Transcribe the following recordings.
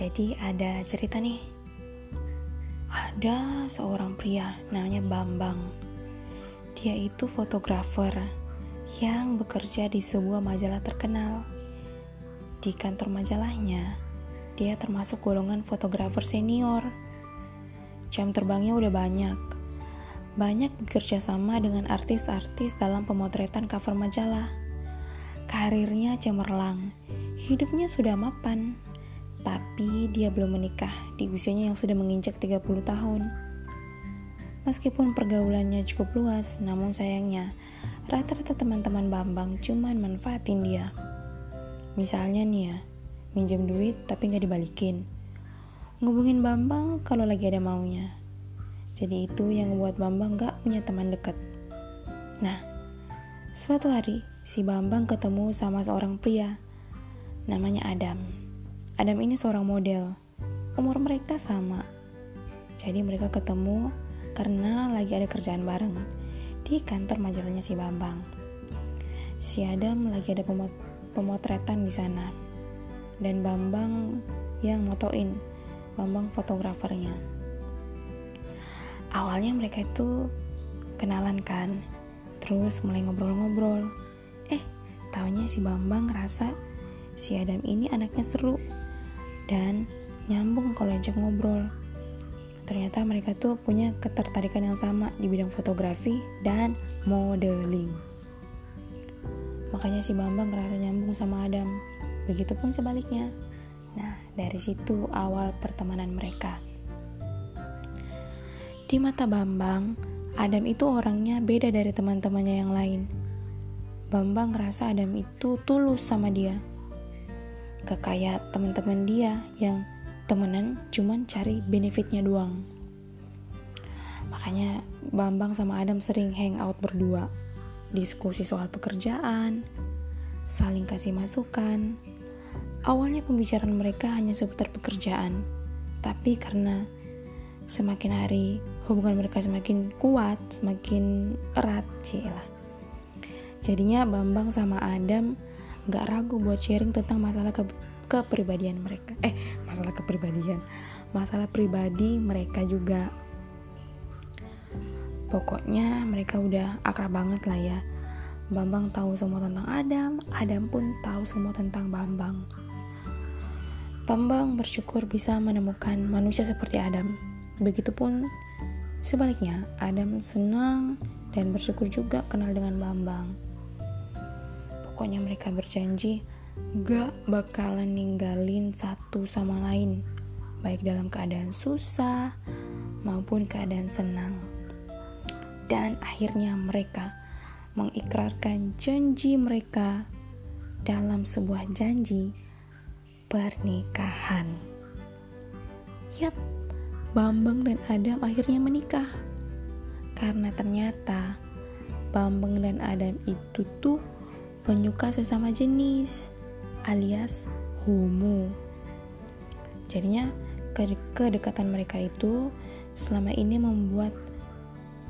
Jadi ada cerita nih. Ada seorang pria namanya Bambang. Dia itu fotografer yang bekerja di sebuah majalah terkenal. Di kantor majalahnya, dia termasuk golongan fotografer senior. Jam terbangnya udah banyak. Banyak bekerja sama dengan artis-artis dalam pemotretan cover majalah. Karirnya cemerlang, hidupnya sudah mapan tapi dia belum menikah di usianya yang sudah menginjak 30 tahun. Meskipun pergaulannya cukup luas, namun sayangnya rata-rata teman-teman Bambang cuman manfaatin dia. Misalnya nih ya, minjem duit tapi nggak dibalikin. Ngubungin Bambang kalau lagi ada maunya. Jadi itu yang membuat Bambang gak punya teman dekat. Nah, suatu hari si Bambang ketemu sama seorang pria namanya Adam. Adam ini seorang model. Umur mereka sama. Jadi mereka ketemu karena lagi ada kerjaan bareng di kantor majalahnya si Bambang. Si Adam lagi ada pemot pemotretan di sana. Dan Bambang yang motoin. Bambang fotografernya. Awalnya mereka itu kenalan kan. Terus mulai ngobrol-ngobrol. Eh, taunya si Bambang ngerasa si Adam ini anaknya seru dan nyambung kalau ajak ngobrol. Ternyata mereka tuh punya ketertarikan yang sama di bidang fotografi dan modeling. Makanya si Bambang ngerasa nyambung sama Adam. Begitupun sebaliknya. Nah, dari situ awal pertemanan mereka. Di mata Bambang, Adam itu orangnya beda dari teman-temannya yang lain. Bambang ngerasa Adam itu tulus sama dia Gak kayak teman-teman dia yang temenan cuman cari benefitnya doang. Makanya Bambang sama Adam sering hangout berdua, diskusi soal pekerjaan, saling kasih masukan. Awalnya pembicaraan mereka hanya seputar pekerjaan, tapi karena semakin hari hubungan mereka semakin kuat, semakin erat, lah. Jadinya Bambang sama Adam nggak ragu buat sharing tentang masalah ke kepribadian mereka. Eh masalah kepribadian. Masalah pribadi mereka juga. Pokoknya mereka udah akrab banget lah ya. Bambang tahu semua tentang Adam Adam pun tahu semua tentang Bambang. Bambang bersyukur bisa menemukan manusia seperti Adam. Begitupun sebaliknya Adam senang dan bersyukur juga kenal dengan Bambang pokoknya mereka berjanji gak bakalan ninggalin satu sama lain baik dalam keadaan susah maupun keadaan senang dan akhirnya mereka mengikrarkan janji mereka dalam sebuah janji pernikahan. Yap, Bambang dan Adam akhirnya menikah. Karena ternyata Bambang dan Adam itu tuh penyuka sesama jenis alias homo. Jadinya kedekatan mereka itu selama ini membuat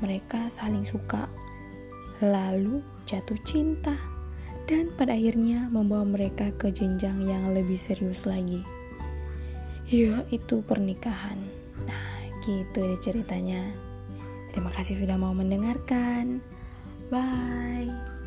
mereka saling suka, lalu jatuh cinta, dan pada akhirnya membawa mereka ke jenjang yang lebih serius lagi. Ya, itu pernikahan. Nah, gitu deh ceritanya. Terima kasih sudah mau mendengarkan. Bye.